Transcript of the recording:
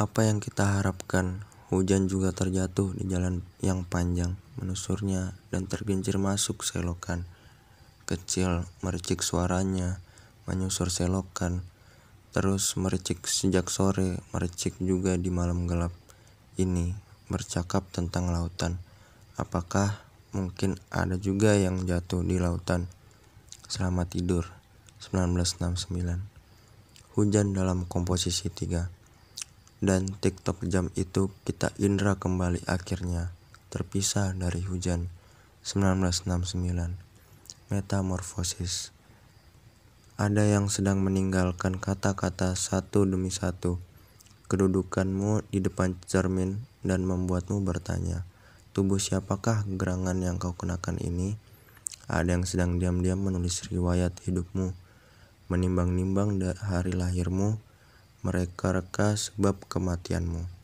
Apa yang kita harapkan, hujan juga terjatuh di jalan yang panjang, menusurnya dan tergincir masuk selokan. Kecil, mericik suaranya, menyusur selokan, terus mericik sejak sore, mericik juga di malam gelap ini, bercakap tentang lautan. Apakah mungkin ada juga yang jatuh di lautan? Selamat tidur, 1969. Hujan dalam komposisi 3 dan TikTok jam itu kita indra kembali akhirnya terpisah dari hujan 1969 Metamorfosis Ada yang sedang meninggalkan kata-kata satu demi satu Kedudukanmu di depan cermin dan membuatmu bertanya Tubuh siapakah gerangan yang kau kenakan ini? Ada yang sedang diam-diam menulis riwayat hidupmu Menimbang-nimbang hari lahirmu mereka reka sebab kematianmu.